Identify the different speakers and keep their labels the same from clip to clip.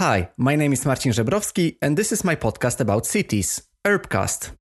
Speaker 1: Hi, my name is Marcin Żebrowski, and this is my podcast about cities, Urbcast.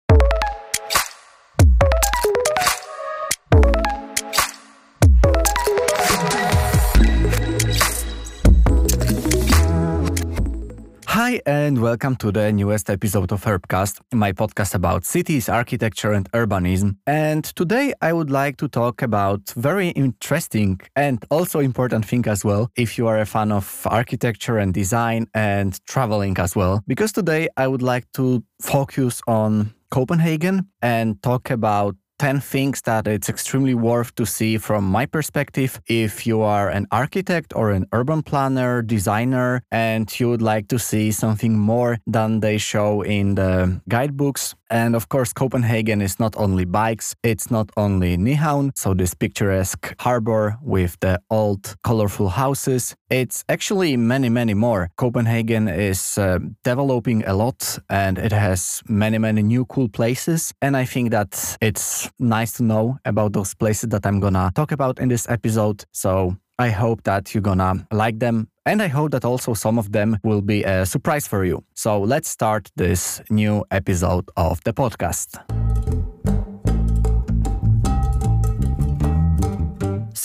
Speaker 1: Hi, and welcome to the newest episode of Urbcast, my podcast about cities, architecture, and urbanism. And today I would like to talk about very interesting and also important thing as well, if you are a fan of architecture and design and traveling as well. Because today I would like to focus on Copenhagen and talk about 10 things that it's extremely worth to see from my perspective if you are an architect or an urban planner, designer, and you would like to see something more than they show in the guidebooks. And of course, Copenhagen is not only bikes, it's not only Nyhavn, so this picturesque harbor with the old colorful houses. It's actually many, many more. Copenhagen is uh, developing a lot and it has many, many new cool places. And I think that it's nice to know about those places that I'm gonna talk about in this episode. So I hope that you're gonna like them. And I hope that also some of them will be a surprise for you. So let's start this new episode of the podcast.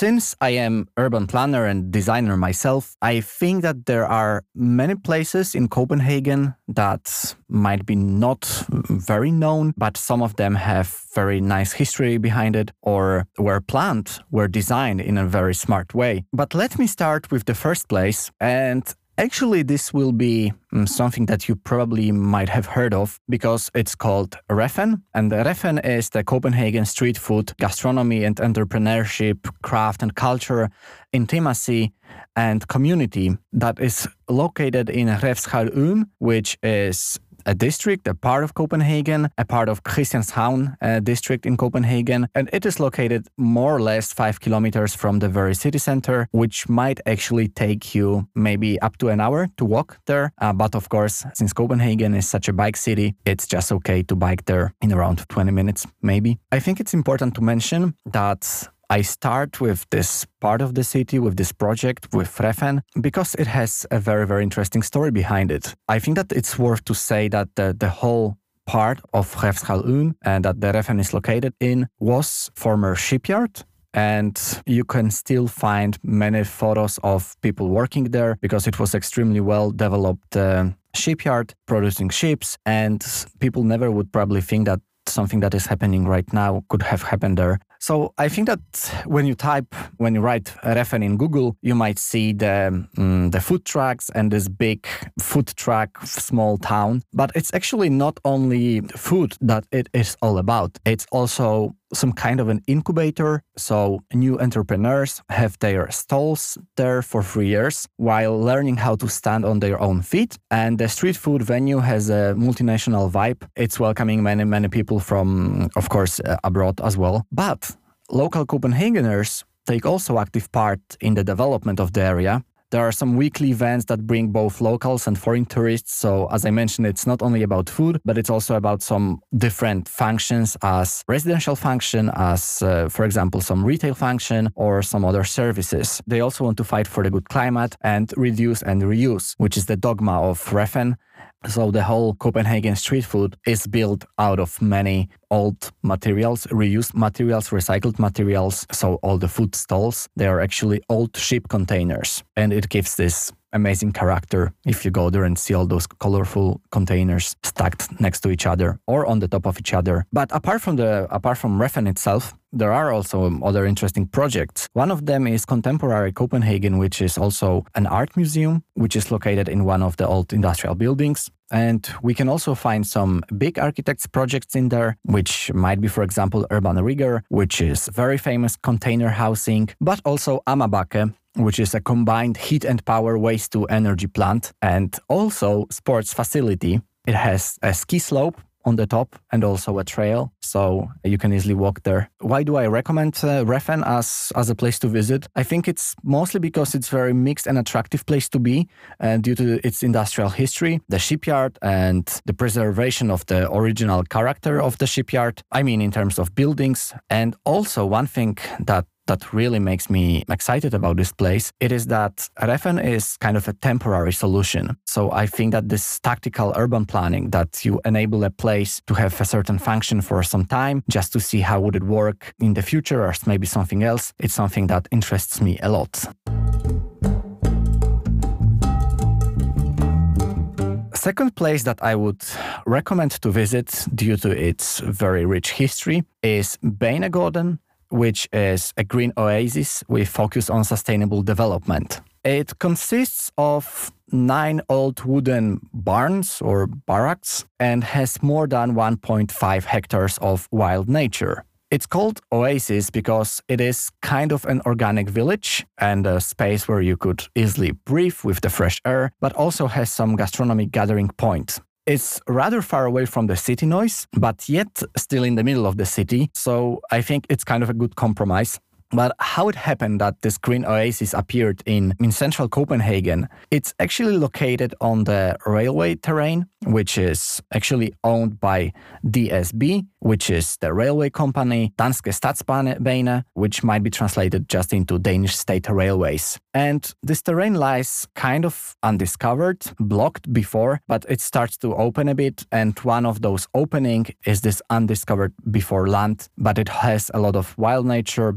Speaker 1: Since I am urban planner and designer myself, I think that there are many places in Copenhagen that might be not very known, but some of them have very nice history behind it or were planned, were designed in a very smart way. But let me start with the first place and Actually, this will be mm, something that you probably might have heard of because it's called Reffen. And Reffen is the Copenhagen street food, gastronomy and entrepreneurship, craft and culture, intimacy and community that is located in Refshaleøen, which is a district, a part of Copenhagen, a part of Christianshavn uh, district in Copenhagen, and it is located more or less five kilometers from the very city center, which might actually take you maybe up to an hour to walk there. Uh, but of course, since Copenhagen is such a bike city, it's just okay to bike there in around 20 minutes, maybe. I think it's important to mention that I start with this part of the city, with this project, with Reffen, because it has a very, very interesting story behind it. I think that it's worth to say that the, the whole part of Refshaleøen and that the Reffen is located in was former shipyard and you can still find many photos of people working there because it was extremely well developed uh, shipyard producing ships and people never would probably think that something that is happening right now could have happened there so I think that when you type, when you write Reffen in Google, you might see the um, the food trucks and this big food truck small town. But it's actually not only food that it is all about. It's also some kind of an incubator. So new entrepreneurs have their stalls there for three years while learning how to stand on their own feet. And the street food venue has a multinational vibe. It's welcoming many, many people from, of course, uh, abroad as well. But local Copenhageners take also active part in the development of the area. There are some weekly events that bring both locals and foreign tourists. So, as I mentioned, it's not only about food, but it's also about some different functions as residential function, as, uh, for example, some retail function or some other services. They also want to fight for the good climate and reduce and reuse, which is the dogma of Reffen. So the whole Copenhagen street food is built out of many old materials, reused materials, recycled materials. So all the food stalls, they are actually old ship containers. And it gives this amazing character if you go there and see all those colorful containers stacked next to each other or on the top of each other. But apart from the apart from Reffen itself, there are also other interesting projects. One of them is Contemporary Copenhagen, which is also an art museum, which is located in one of the old industrial buildings. And we can also find some big architects projects in there, which might be, for example, Urban Rigger, which is very famous container housing, but also Amager Bakke, which is a combined heat and power waste to energy plant, and also sports facility. It has a ski slope on the top and also a trail, so you can easily walk there. Why do I recommend uh, Reffen as as a place to visit? I think it's mostly because it's very mixed and attractive place to be, uh, due to its industrial history, the shipyard, and the preservation of the original character of the shipyard. I mean, in terms of buildings, and also one thing that that really makes me excited about this place, it is that Reffen is kind of a temporary solution. So I think that this tactical urban planning that you enable a place to have a certain function for some time just to see how would it work in the future or maybe something else, it's something that interests me a lot. second place that I would recommend to visit due to its very rich history is Banegården which is a green oasis with focus on sustainable development. It consists of nine old wooden barns or barracks and has more than 1.5 hectares of wild nature. It's called Oasis because it is kind of an organic village and a space where you could easily breathe with the fresh air, but also has some gastronomic gathering point. It's rather far away from the city noise, but yet still in the middle of the city. So I think it's kind of a good compromise. But how it happened that this green oasis appeared in, in central Copenhagen, it's actually located on the railway terrain, which is actually owned by DSB, which is the railway company, Danske Statsbaner, which might be translated just into Danish state railways. And this terrain lies kind of undiscovered, blocked before, but it starts to open a bit. And one of those opening is this undiscovered before land, but it has a lot of wild nature,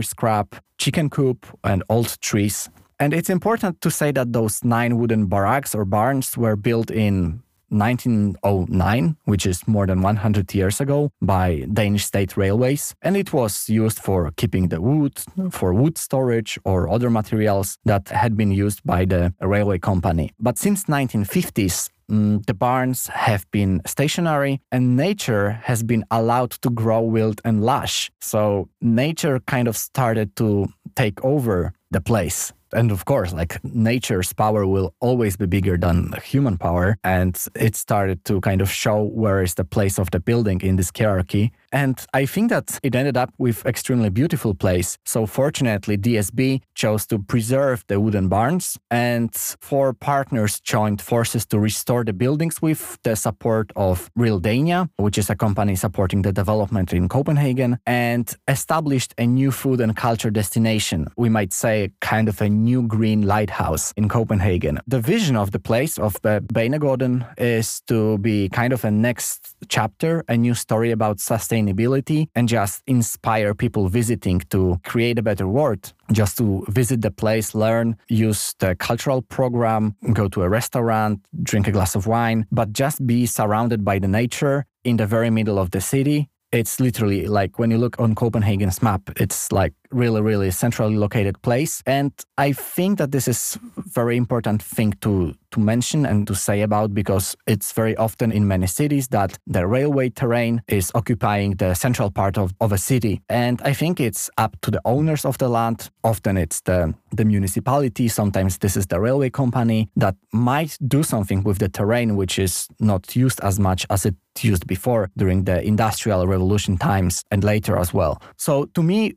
Speaker 1: scrap, chicken coop, and old trees. And it's important to say that those nine wooden barracks or barns were built in 1909, which is more than 100 years ago, by Danish state railways. And it was used for keeping the wood, for wood storage or other materials that had been used by the railway company. But since 1950s, mm, the barns have been stationary and nature has been allowed to grow wild and lush. So nature kind of started to take over the place. And of course like nature's power will always be bigger than human power. And it started to kind of show where is the place of the building in this hierarchy and I think that it ended up with extremely beautiful place. So fortunately, DSB chose to preserve the wooden barns and four partners joined forces to restore the buildings with the support of Realdania, which is a company supporting the development in Copenhagen and established a new food and culture destination. We might say kind of a new green lighthouse in Copenhagen. The vision of the place of the is to be kind of a next chapter, a new story about sustainability sustainability and just inspire people visiting to create a better world just to visit the place, learn, use the cultural program, go to a restaurant, drink a glass of wine, but just be surrounded by the nature in the very middle of the city. It's literally like when you look on Copenhagen's map, it's like really, really centrally located place. And I think that this is very important thing to to mention and to say about because it's very often in many cities that the railway terrain is occupying the central part of, of a city. And I think it's up to the owners of the land. Often it's the, the municipality. Sometimes this is the railway company that might do something with the terrain, which is not used as much as it used before during the industrial revolution times and later as well. So to me,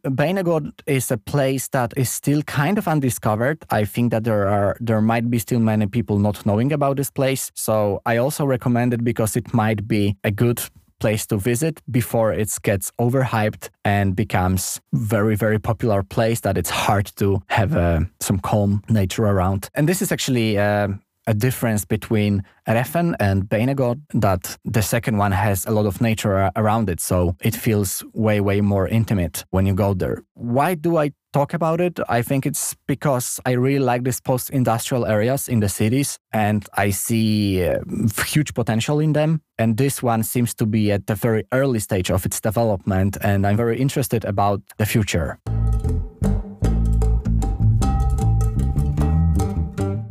Speaker 1: Is a place that is still kind of undiscovered. I think that there are there might be still many people not knowing about this place. So I also recommend it because it might be a good place to visit before it gets overhyped and becomes very very popular place that it's hard to have uh, some calm nature around and this is actually uh, a difference between Reffen and Banegård that the second one has a lot of nature around it. So it feels way, way more intimate when you go there. Why do I talk about it? I think it's because I really like these post industrial areas in the cities and I see uh, huge potential in them. And this one seems to be at the very early stage of its development. And I'm very interested about the future.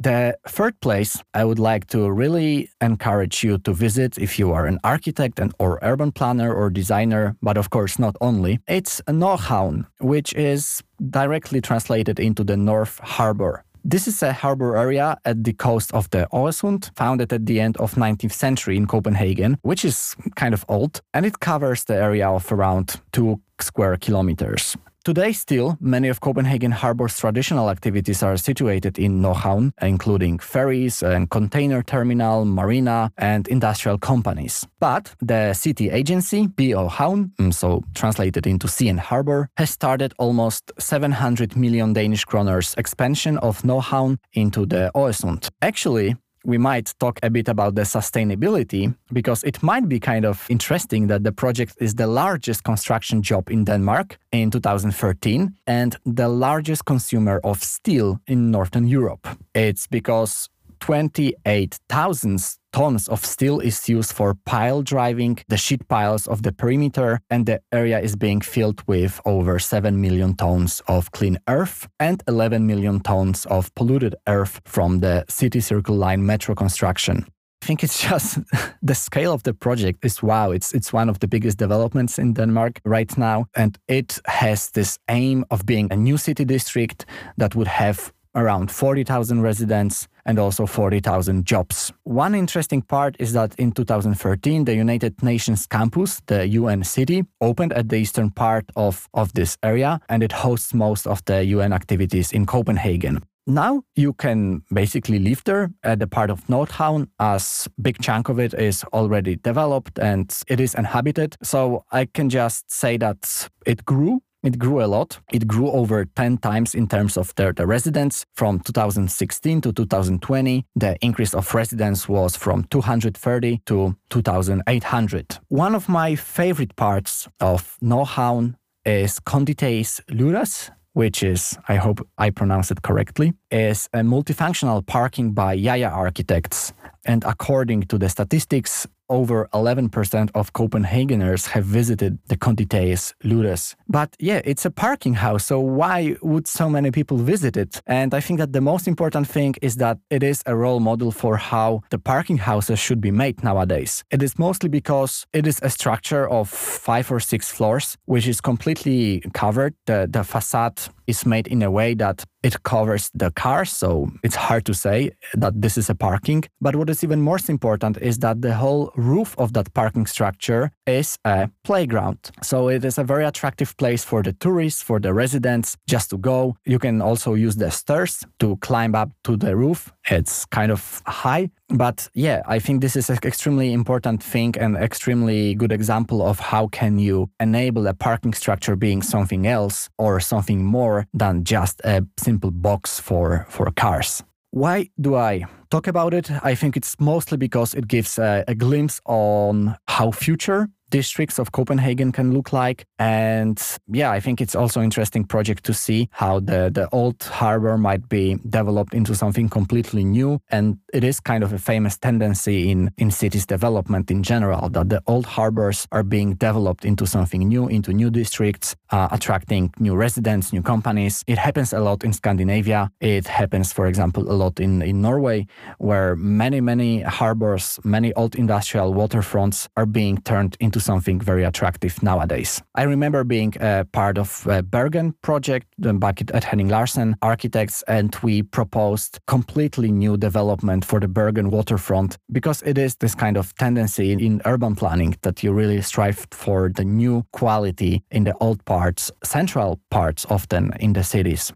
Speaker 1: The third place I would like to really encourage you to visit if you are an architect and or urban planner or designer, but of course not only. It's Nordhavn, which is directly translated into the North Harbor. This is a harbor area at the coast of the Øresund, founded at the end of 19th century in Copenhagen, which is kind of old, and it covers the area of around 2 square kilometers. Today, still, many of Copenhagen Harbor's traditional activities are situated in Nordhavn, including ferries and container terminal, marina, and industrial companies. But the city agency, BO mm, so translated into Sea and Harbor, has started almost 700 million Danish kroners expansion of Nordhavn into the Øresund. Actually, we might talk a bit about the sustainability because it might be kind of interesting that the project is the largest construction job in Denmark in 2013 and the largest consumer of steel in Northern Europe. It's because 28,000 tons of steel is used for pile driving the sheet piles of the perimeter, and the area is being filled with over 7 million tons of clean earth and 11 million tons of polluted earth from the City Circle Line metro construction. I think it's just the scale of the project is wow. It's it's one of the biggest developments in Denmark right now, and it has this aim of being a new city district that would have around 40,000 residents and also 40,000 jobs. One interesting part is that in 2013, the United Nations campus, the UN city, opened at the eastern part of, of this area and it hosts most of the UN activities in Copenhagen. Now you can basically live there at the part of Nordhavn as big chunk of it is already developed and it is inhabited. So I can just say that it grew it grew a lot. It grew over 10 times in terms of the, the residents. From 2016 to 2020, the increase of residents was from 230 to 2,800. One of my favorite parts of Nordhavn is Konditaget Lüders, which is, I hope I pronounce it correctly, is a multifunctional parking by JAJA Architects. And according to the statistics, over 11% of Copenhageners have visited the Konditaget Lüders. But yeah, it's a parking house, so why would so many people visit it? And I think that the most important thing is that it is a role model for how the parking houses should be made nowadays. It is mostly because it is a structure of five or six floors, which is completely covered. The, the facade is made in a way that it covers the cars, so it's hard to say that this is a parking. But what is even more important is that the whole roof of that parking structure is a playground. So it is a very attractive place for the tourists, for the residents just to go. You can also use the stairs to climb up to the roof. It's kind of high. But yeah, I think this is an extremely important thing and extremely good example of how can you enable a parking structure being something else or something more than just a simple box for, for cars. Why do I talk about it? I think it's mostly because it gives a, a glimpse on how future districts of Copenhagen can look like. And yeah, I think it's also interesting project to see how the, the old harbor might be developed into something completely new. And it is kind of a famous tendency in, in cities development in general that the old harbors are being developed into something new, into new districts, uh, attracting new residents, new companies. It happens a lot in Scandinavia. It happens, for example, a lot in, in Norway, where many, many harbors, many old industrial waterfronts are being turned into something very attractive nowadays. I remember being a part of a Bergen project back at Henning Larsen Architects, and we proposed completely new development for the Bergen waterfront because it is this kind of tendency in urban planning that you really strive for the new quality in the old parts, central parts often in the cities.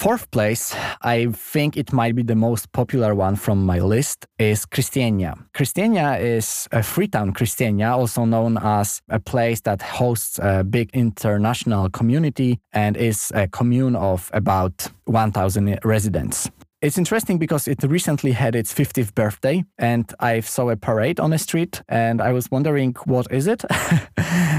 Speaker 1: fourth place, I think it might be the most popular one from my list, is Christiania. Christiania is a Freetown Christiania, also known as a place that hosts a big international community and is a commune of about 1,000 residents. It's interesting because it recently had its 50th birthday and I saw a parade on the street and I was wondering what is it?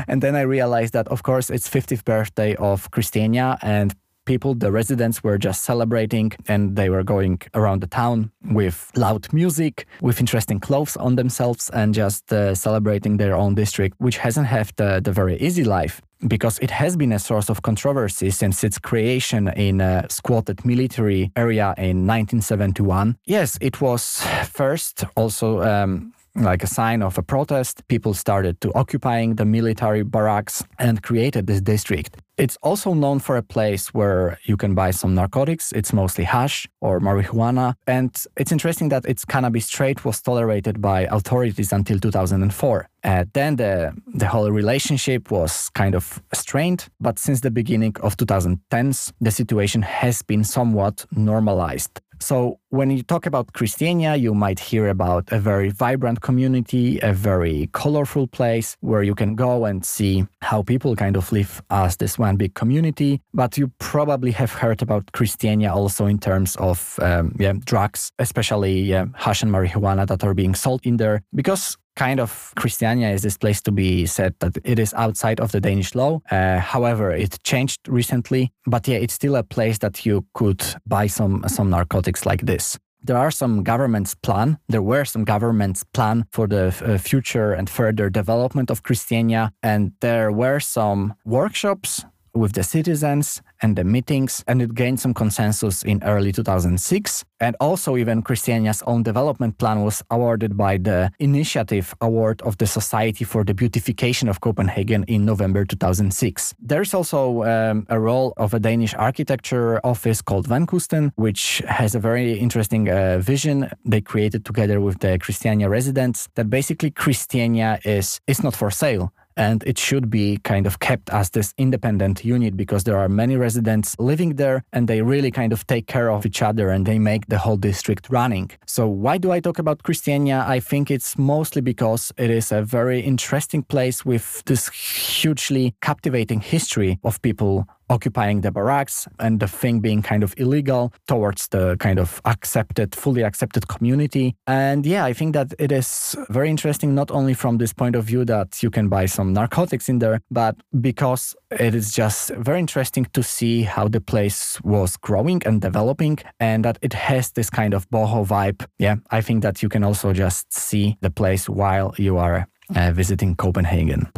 Speaker 1: and then I realized that of course it's 50th birthday of Christiania and people, the residents, were just celebrating and they were going around the town with loud music, with interesting clothes on themselves, and just uh, celebrating their own district, which hasn't had the, the very easy life because it has been a source of controversy since its creation in a squatted military area in 1971. Yes, it was first also. Um, like a sign of a protest, people started to occupying the military barracks and created this district It's also known for a place where you can buy some narcotics. It's mostly hash or marijuana. And it's interesting that its cannabis trade was tolerated by authorities until 2004. Uh, then the, the whole relationship was kind of strained, but since the beginning of 2010s, the situation has been somewhat normalized. So when you talk about Christiania, you might hear about a very vibrant community, a very colorful place where you can go and see how people kind of live as this one big community. But you probably have heard about Christiania also in terms of um, yeah, drugs, especially yeah, hash and marijuana that are being sold in there, because kind of Christiania is this place to be said that it is outside of the Danish law. Uh, however, it changed recently, but yeah, it's still a place that you could buy some some narcotics like this. There are some governments plan. There were some governments plan for the uh, future and further development of Christiania, and there were some workshops with the citizens and the meetings, and it gained some consensus in early 2006. And also, even Christiania's own development plan was awarded by the Initiative Award of the Society for the Beautification of Copenhagen in November 2006. There's also um, a role of a Danish architecture office called Vandkunsten, which has a very interesting uh, vision they created together with the Christiania residents that basically Christiania is, is not for sale and it should be kind of kept as this independent unit because there are many residents living there and they really kind of take care of each other and they make the whole district running. So why do I talk about Christiania? I think it's mostly because it is a very interesting place with this hugely captivating history of people occupying the barracks and the thing being kind of illegal towards the kind of accepted, fully accepted community. And yeah, I think that it is very interesting, not only from this point of view that you can buy some narcotics in there, but because it is just very interesting to see how the place was growing and developing and that it has this kind of boho vibe. Yeah, I think that you can also just see the place while you are uh, visiting Copenhagen.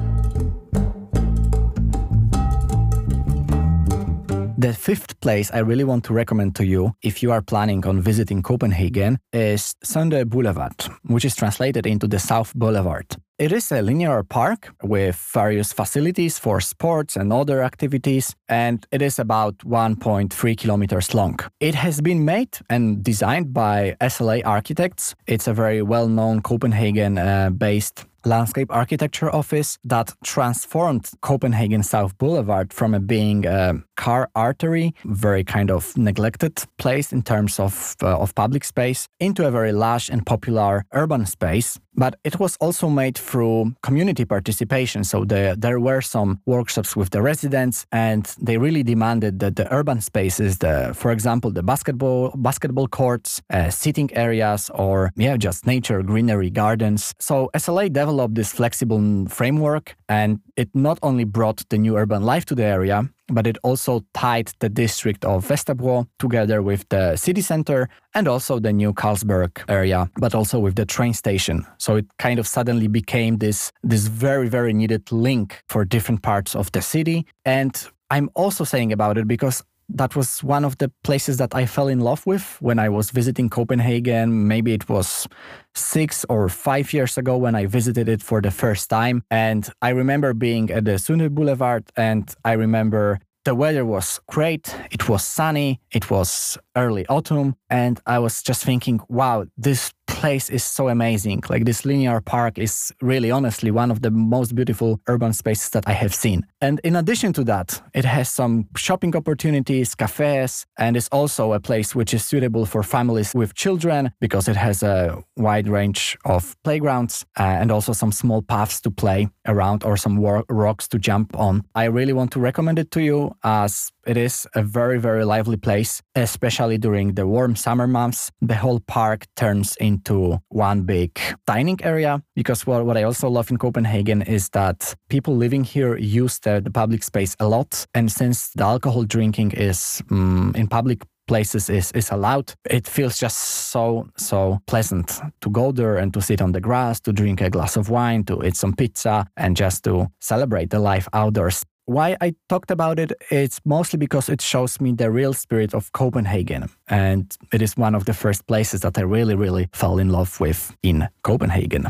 Speaker 1: The fifth place I really want to recommend to you if you are planning on visiting Copenhagen is Sønder Boulevard, which is translated into the South Boulevard. It is a linear park with various facilities for sports and other activities, and it is about 1.3 kilometers long. It has been made and designed by SLA Architects. It's a very well known Copenhagen uh, based landscape architecture office that transformed Copenhagen South Boulevard from a being a car artery, very kind of neglected place in terms of, uh, of public space, into a very large and popular urban space. But it was also made through community participation. So the, there were some workshops with the residents, and they really demanded that the urban spaces, the, for example, the basketball basketball courts, uh, sitting areas, or yeah, just nature, greenery, gardens. So SLA developed developed this flexible framework and it not only brought the new urban life to the area, but it also tied the district of Vesterbro together with the city center and also the new Carlsberg area, but also with the train station. So it kind of suddenly became this, this very, very needed link for different parts of the city. And I'm also saying about it because that was one of the places that I fell in love with when I was visiting Copenhagen. Maybe it was six or five years ago when I visited it for the first time. And I remember being at the Sønder Boulevard and I remember the weather was great. It was sunny. It was early autumn. And I was just thinking, wow, this place is so amazing. Like this linear park is really honestly one of the most beautiful urban spaces that I have seen. And in addition to that, it has some shopping opportunities, cafes, and it's also a place which is suitable for families with children because it has a wide range of playgrounds uh, and also some small paths to play around or some rocks to jump on. I really want to recommend it to you as it is a very, very lively place, especially during the warm summer months. The whole park turns into one big dining area because what, what I also love in Copenhagen is that people living here use the, the public space a lot. And since the alcohol drinking is um, in public places is, is allowed, it feels just so, so pleasant to go there and to sit on the grass, to drink a glass of wine, to eat some pizza, and just to celebrate the life outdoors why I talked about it, it's mostly because it shows me the real spirit of Copenhagen. And it is one of the first places that I really, really fell in love with in Copenhagen.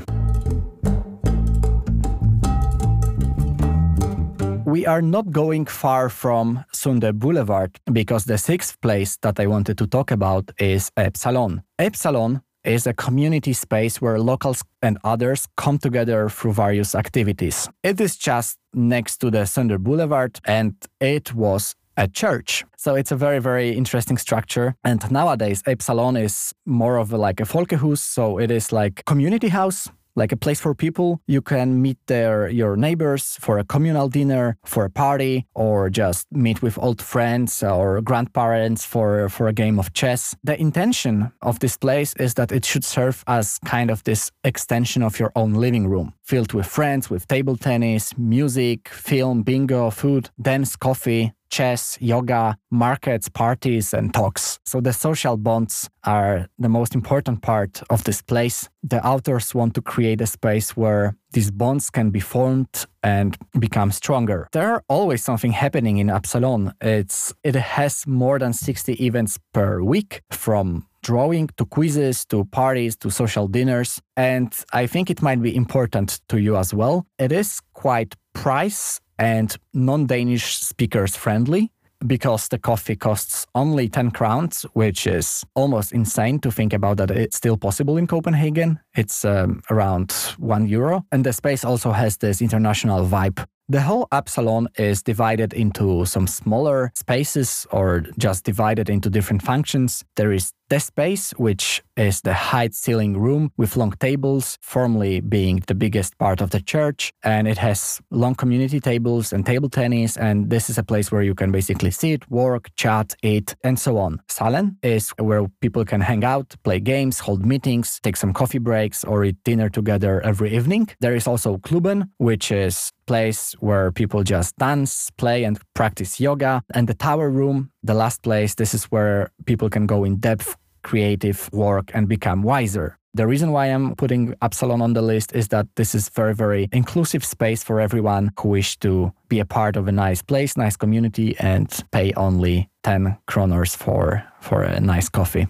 Speaker 1: we are not going far from Sønder Boulevard because the sixth place that I wanted to talk about is Absalon. Absalon is a community space where locals and others come together through various activities. It is just next to the Sønder Boulevard and it was a church. So it's a very, very interesting structure. And nowadays, Absalon is more of a, like a Folkehus. So it is like community house like a place for people. You can meet there your neighbors for a communal dinner, for a party, or just meet with old friends or grandparents for, for a game of chess. The intention of this place is that it should serve as kind of this extension of your own living room, filled with friends, with table tennis, music, film, bingo, food, dance, coffee, chess, yoga, markets, parties, and talks. So the social bonds are the most important part of this place. The authors want to create a space where these bonds can be formed and become stronger. There are always something happening in Absalon. It's it has more than 60 events per week from drawing to quizzes to parties to social dinners and I think it might be important to you as well. It is quite price and non Danish speakers friendly because the coffee costs only 10 crowns, which is almost insane to think about that it's still possible in Copenhagen. It's um, around one euro. And the space also has this international vibe the whole Absalon is divided into some smaller spaces or just divided into different functions. There is the space, which is the height ceiling room with long tables, formerly being the biggest part of the church. And it has long community tables and table tennis. And this is a place where you can basically sit, work, chat, eat, and so on. Salen is where people can hang out, play games, hold meetings, take some coffee breaks, or eat dinner together every evening. There is also Kluben, which is place where people just dance, play, and practice yoga. And the tower room, the last place, this is where people can go in depth, creative work, and become wiser. The reason why I'm putting Absalon on the list is that this is very, very inclusive space for everyone who wish to be a part of a nice place, nice community, and pay only 10 kroners for, for a nice coffee.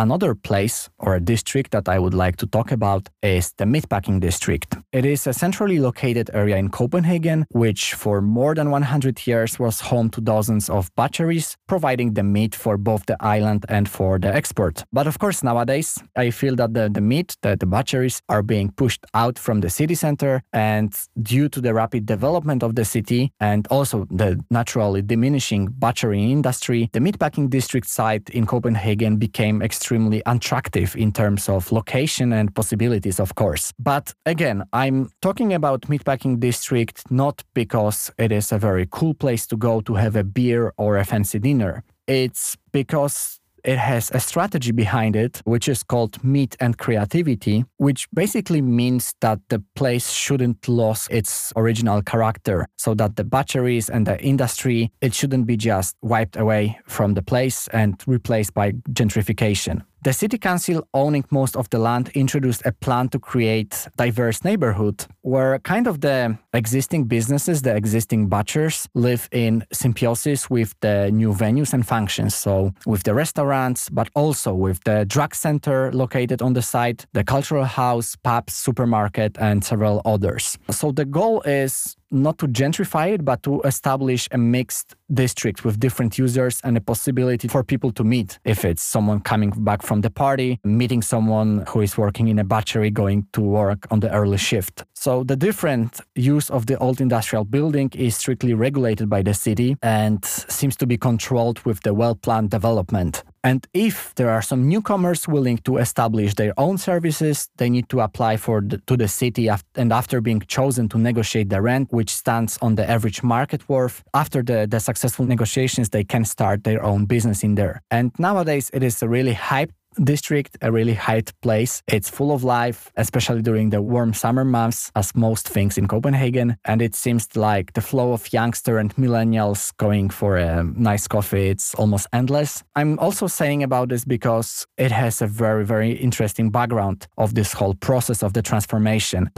Speaker 1: Another place or a district that I would like to talk about is the Meatpacking District. It is a centrally located area in Copenhagen, which for more than 100 years was home to dozens of butcheries, providing the meat for both the island and for the export. But of course, nowadays, I feel that the, the meat, the, the butcheries, are being pushed out from the city center. And due to the rapid development of the city and also the naturally diminishing butchery industry, the Meatpacking District site in Copenhagen became extremely extremely attractive in terms of location and possibilities, of course. But again, I'm talking about Meatpacking District not because it is a very cool place to go to have a beer or a fancy dinner. It's because it has a strategy behind it, which is called Meat and Creativity, which basically means that the place shouldn't lose its original character, so that the butcheries and the industry, it shouldn't be just wiped away from the place and replaced by gentrification. The city council owning most of the land introduced a plan to create diverse neighborhood where kind of the existing businesses, the existing butchers live in symbiosis with the new venues and functions. So with the restaurants, but also with the drug center located on the site, the cultural house, pubs, supermarket, and several others. So the goal is not to gentrify it, but to establish a mixed district with different users and a possibility for people to meet. If it's someone coming back from the party, meeting someone who is working in a battery going to work on the early shift. So the different use of the old industrial building is strictly regulated by the city and seems to be controlled with the well planned development. And if there are some newcomers willing to establish their own services, they need to apply for the, to the city af- and after being chosen to negotiate the rent, which stands on the average market worth, after the, the successful negotiations, they can start their own business in there. And nowadays, it is a really hyped district, a really hyped place. It's full of life, especially during the warm summer months, as most things in Copenhagen. And it seems like the flow of youngster and millennials going for a nice coffee, it's almost endless. I'm also saying about this because it has a very, very interesting background of this whole process of the transformation.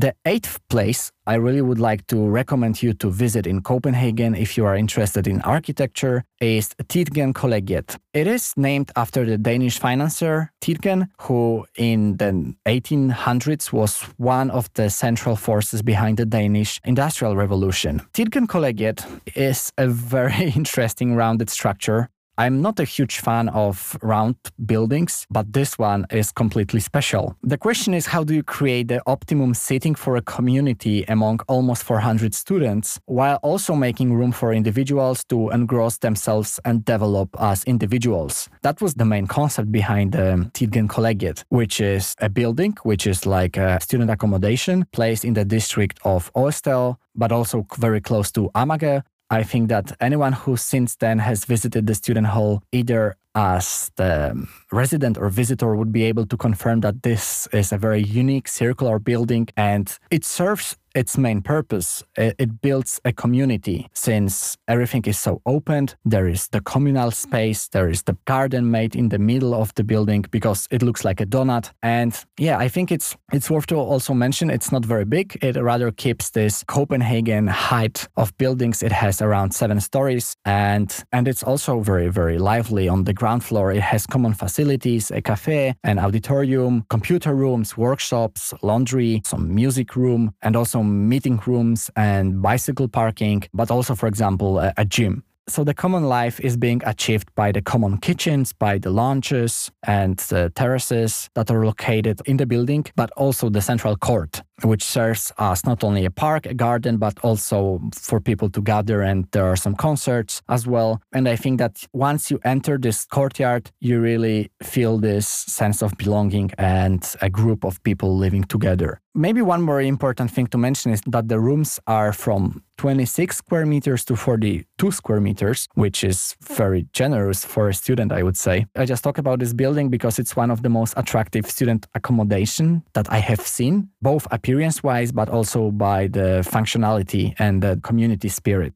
Speaker 1: The eighth place I really would like to recommend you to visit in Copenhagen if you are interested in architecture is Tietgen Collegiet. It is named after the Danish financier Tietgen, who in the 1800s was one of the central forces behind the Danish Industrial Revolution. Tietgen Collegiet is a very interesting rounded structure I'm not a huge fan of round buildings, but this one is completely special. The question is how do you create the optimum seating for a community among almost 400 students while also making room for individuals to engross themselves and develop as individuals? That was the main concept behind the Tietgen Collegiate, which is a building which is like a student accommodation placed in the district of Ørestad, but also very close to Amager, I think that anyone who since then has visited the student hall, either as the resident or visitor, would be able to confirm that this is a very unique circular building and it serves its main purpose. It builds a community since everything is so open. There is the communal space, there is the garden made in the middle of the building because it looks like a donut. And yeah, I think it's it's worth to also mention it's not very big. It rather keeps this Copenhagen height of buildings. It has around seven stories and and it's also very, very lively on the ground floor. It has common facilities, a cafe, an auditorium, computer rooms, workshops, laundry, some music room, and also meeting rooms and bicycle parking, but also, for example, a, a gym. So the common life is being achieved by the common kitchens, by the lounges and the terraces that are located in the building, but also the central court which serves as not only a park, a garden, but also for people to gather. And there are some concerts as well. And I think that once you enter this courtyard, you really feel this sense of belonging and a group of people living together. Maybe one more important thing to mention is that the rooms are from 26 square meters to 42 square meters, which is very generous for a student, I would say. I just talk about this building because it's one of the most attractive student accommodation that I have seen, both appear experience wise, but also by the functionality and the community spirit.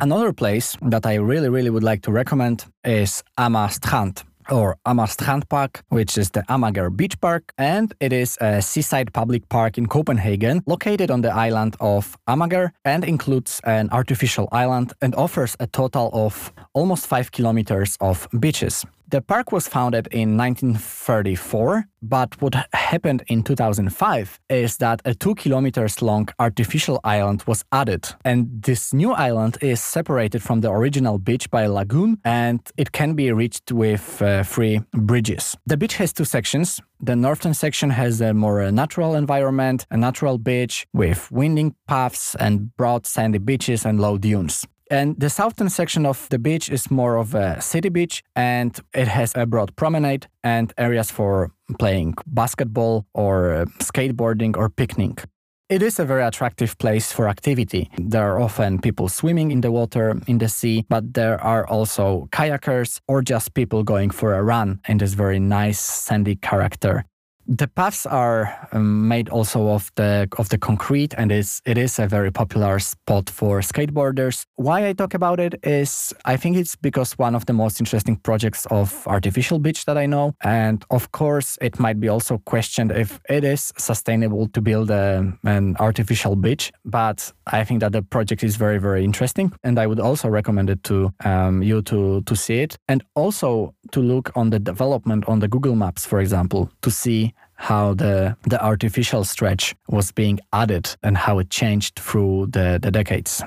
Speaker 1: Another place that I really, really would like to recommend is Amager Strand or Amager Strand Park, which is the Amager Beach Park, and it is a seaside public park in Copenhagen, located on the island of Amager, and includes an artificial island and offers a total of almost five kilometers of beaches. The park was founded in 1934, but what happened in 2005 is that a two kilometers long artificial island was added. And this new island is separated from the original beach by a lagoon and it can be reached with uh, three bridges. The beach has two sections. The northern section has a more natural environment, a natural beach with winding paths and broad sandy beaches and low dunes. And the southern section of the beach is more of a city beach and it has a broad promenade and areas for playing basketball or uh, skateboarding or picnic. It is a very attractive place for activity. There are often people swimming in the water, in the sea, but there are also kayakers or just people going for a run in this very nice sandy character. The paths are um, made also of the of the concrete, and it is a very popular spot for skateboarders. Why I talk about it is I think it's because one of the most interesting projects of artificial beach that I know, and of course it might be also questioned if it is sustainable to build a, an artificial beach. But I think that the project is very very interesting, and I would also recommend it to um, you to to see it, and also to look on the development on the Google Maps, for example, to see how the, the artificial stretch was being added and how it changed through the, the decades.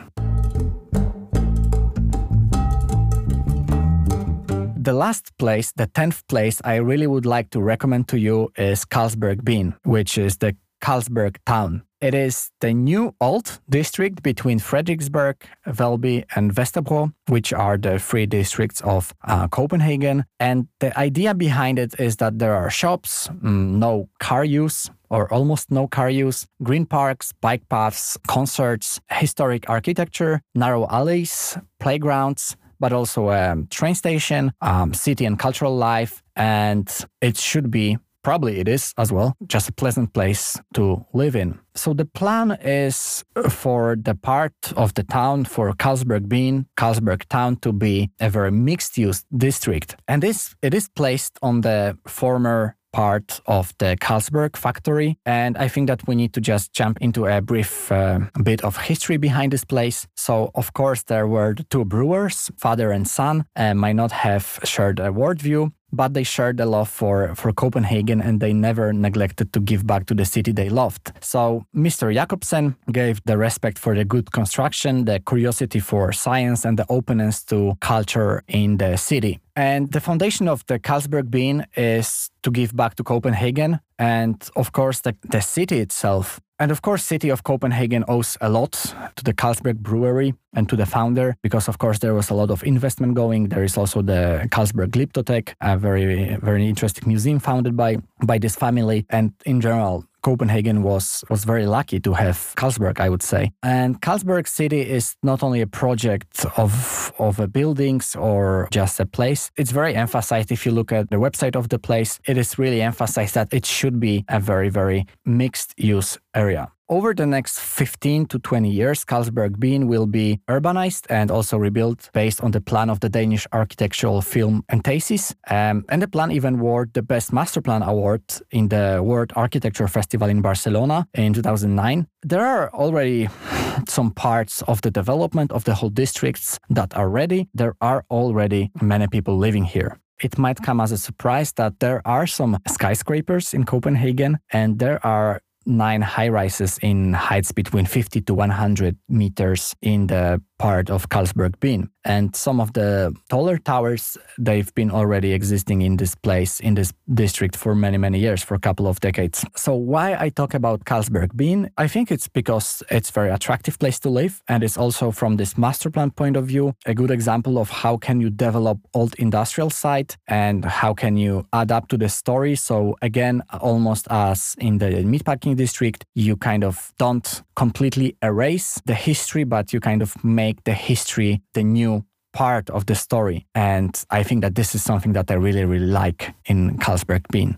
Speaker 1: The last place, the 10th place, I really would like to recommend to you is Carlsberg Byen, which is the Carlsberg town. It is the new old district between Frederiksberg, Valby, and Vesterbro, which are the three districts of uh, Copenhagen. And the idea behind it is that there are shops, mm, no car use, or almost no car use, green parks, bike paths, concerts, historic architecture, narrow alleys, playgrounds, but also a train station, um, city and cultural life. And it should be probably it is as well, just a pleasant place to live in. So the plan is for the part of the town for Carlsberg Byen, Carlsberg town to be a very mixed use district. And this it is placed on the former part of the Carlsberg factory. And I think that we need to just jump into a brief uh, bit of history behind this place. So, of course, there were the two brewers, father and son, and might not have shared a worldview but they shared a love for, for Copenhagen and they never neglected to give back to the city they loved. So Mr. Jacobsen gave the respect for the good construction, the curiosity for science, and the openness to culture in the city. And the foundation of the Carlsberg Bean is to give back to Copenhagen and of course the, the city itself. And of course, city of Copenhagen owes a lot to the Carlsberg Brewery and to the founder because of course there was a lot of investment going. There is also the Carlsberg Glyptotek, a very very interesting museum founded by by this family. And in general, Copenhagen was was very lucky to have Carlsberg, I would say. And Carlsberg City is not only a project of of buildings or just a place. It's very emphasized. If you look at the website of the place, it is really emphasized that it should be a very very mixed use area. Over the next 15 to 20 years, Carlsberg Byen will be urbanized and also rebuilt based on the plan of the Danish architectural firm Entasis. Um, and the plan even won the Best Master Plan Award in the World Architecture Festival in Barcelona in 2009. There are already some parts of the development of the whole districts that are ready. There are already many people living here it might come as a surprise that there are some skyscrapers in Copenhagen and there are nine high rises in heights between 50 to 100 meters in the part of Carlsberg Byen. And some of the taller towers, they've been already existing in this place, in this district for many, many years, for a couple of decades. So why I talk about Carlsberg Byen? I think it's because it's very attractive place to live. And it's also from this master plan point of view, a good example of how can you develop old industrial site and how can you adapt to the story. So again, almost as in the meatpacking district, you kind of don't completely erase the history, but you kind of make make the history the new part of the story. And I think that this is something that I really, really like in Carlsberg Byen.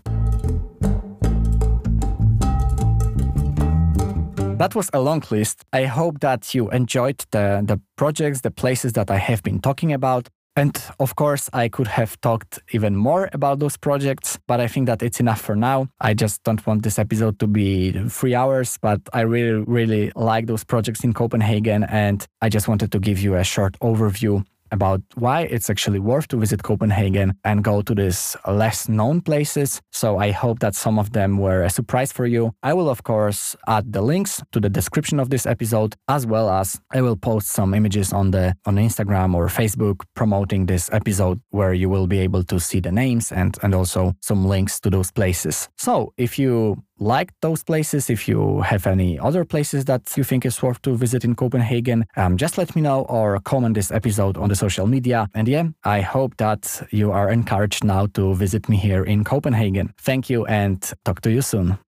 Speaker 1: That was a long list. I hope that you enjoyed the, the projects, the places that I have been talking about. And of course, I could have talked even more about those projects, but I think that it's enough for now. I just don't want this episode to be three hours, but I really, really like those projects in Copenhagen. And I just wanted to give you a short overview about why it's actually worth to visit Copenhagen and go to these less known places. So I hope that some of them were a surprise for you. I will, of course, add the links to the description of this episode, as well as I will post some images on the on Instagram or Facebook promoting this episode where you will be able to see the names and, and also some links to those places. So if you like those places, if you have any other places that you think is worth to visit in Copenhagen, um, just let me know or comment this episode on the social media. And yeah, I hope that you are encouraged now to visit me here in Copenhagen. Thank you and talk to you soon.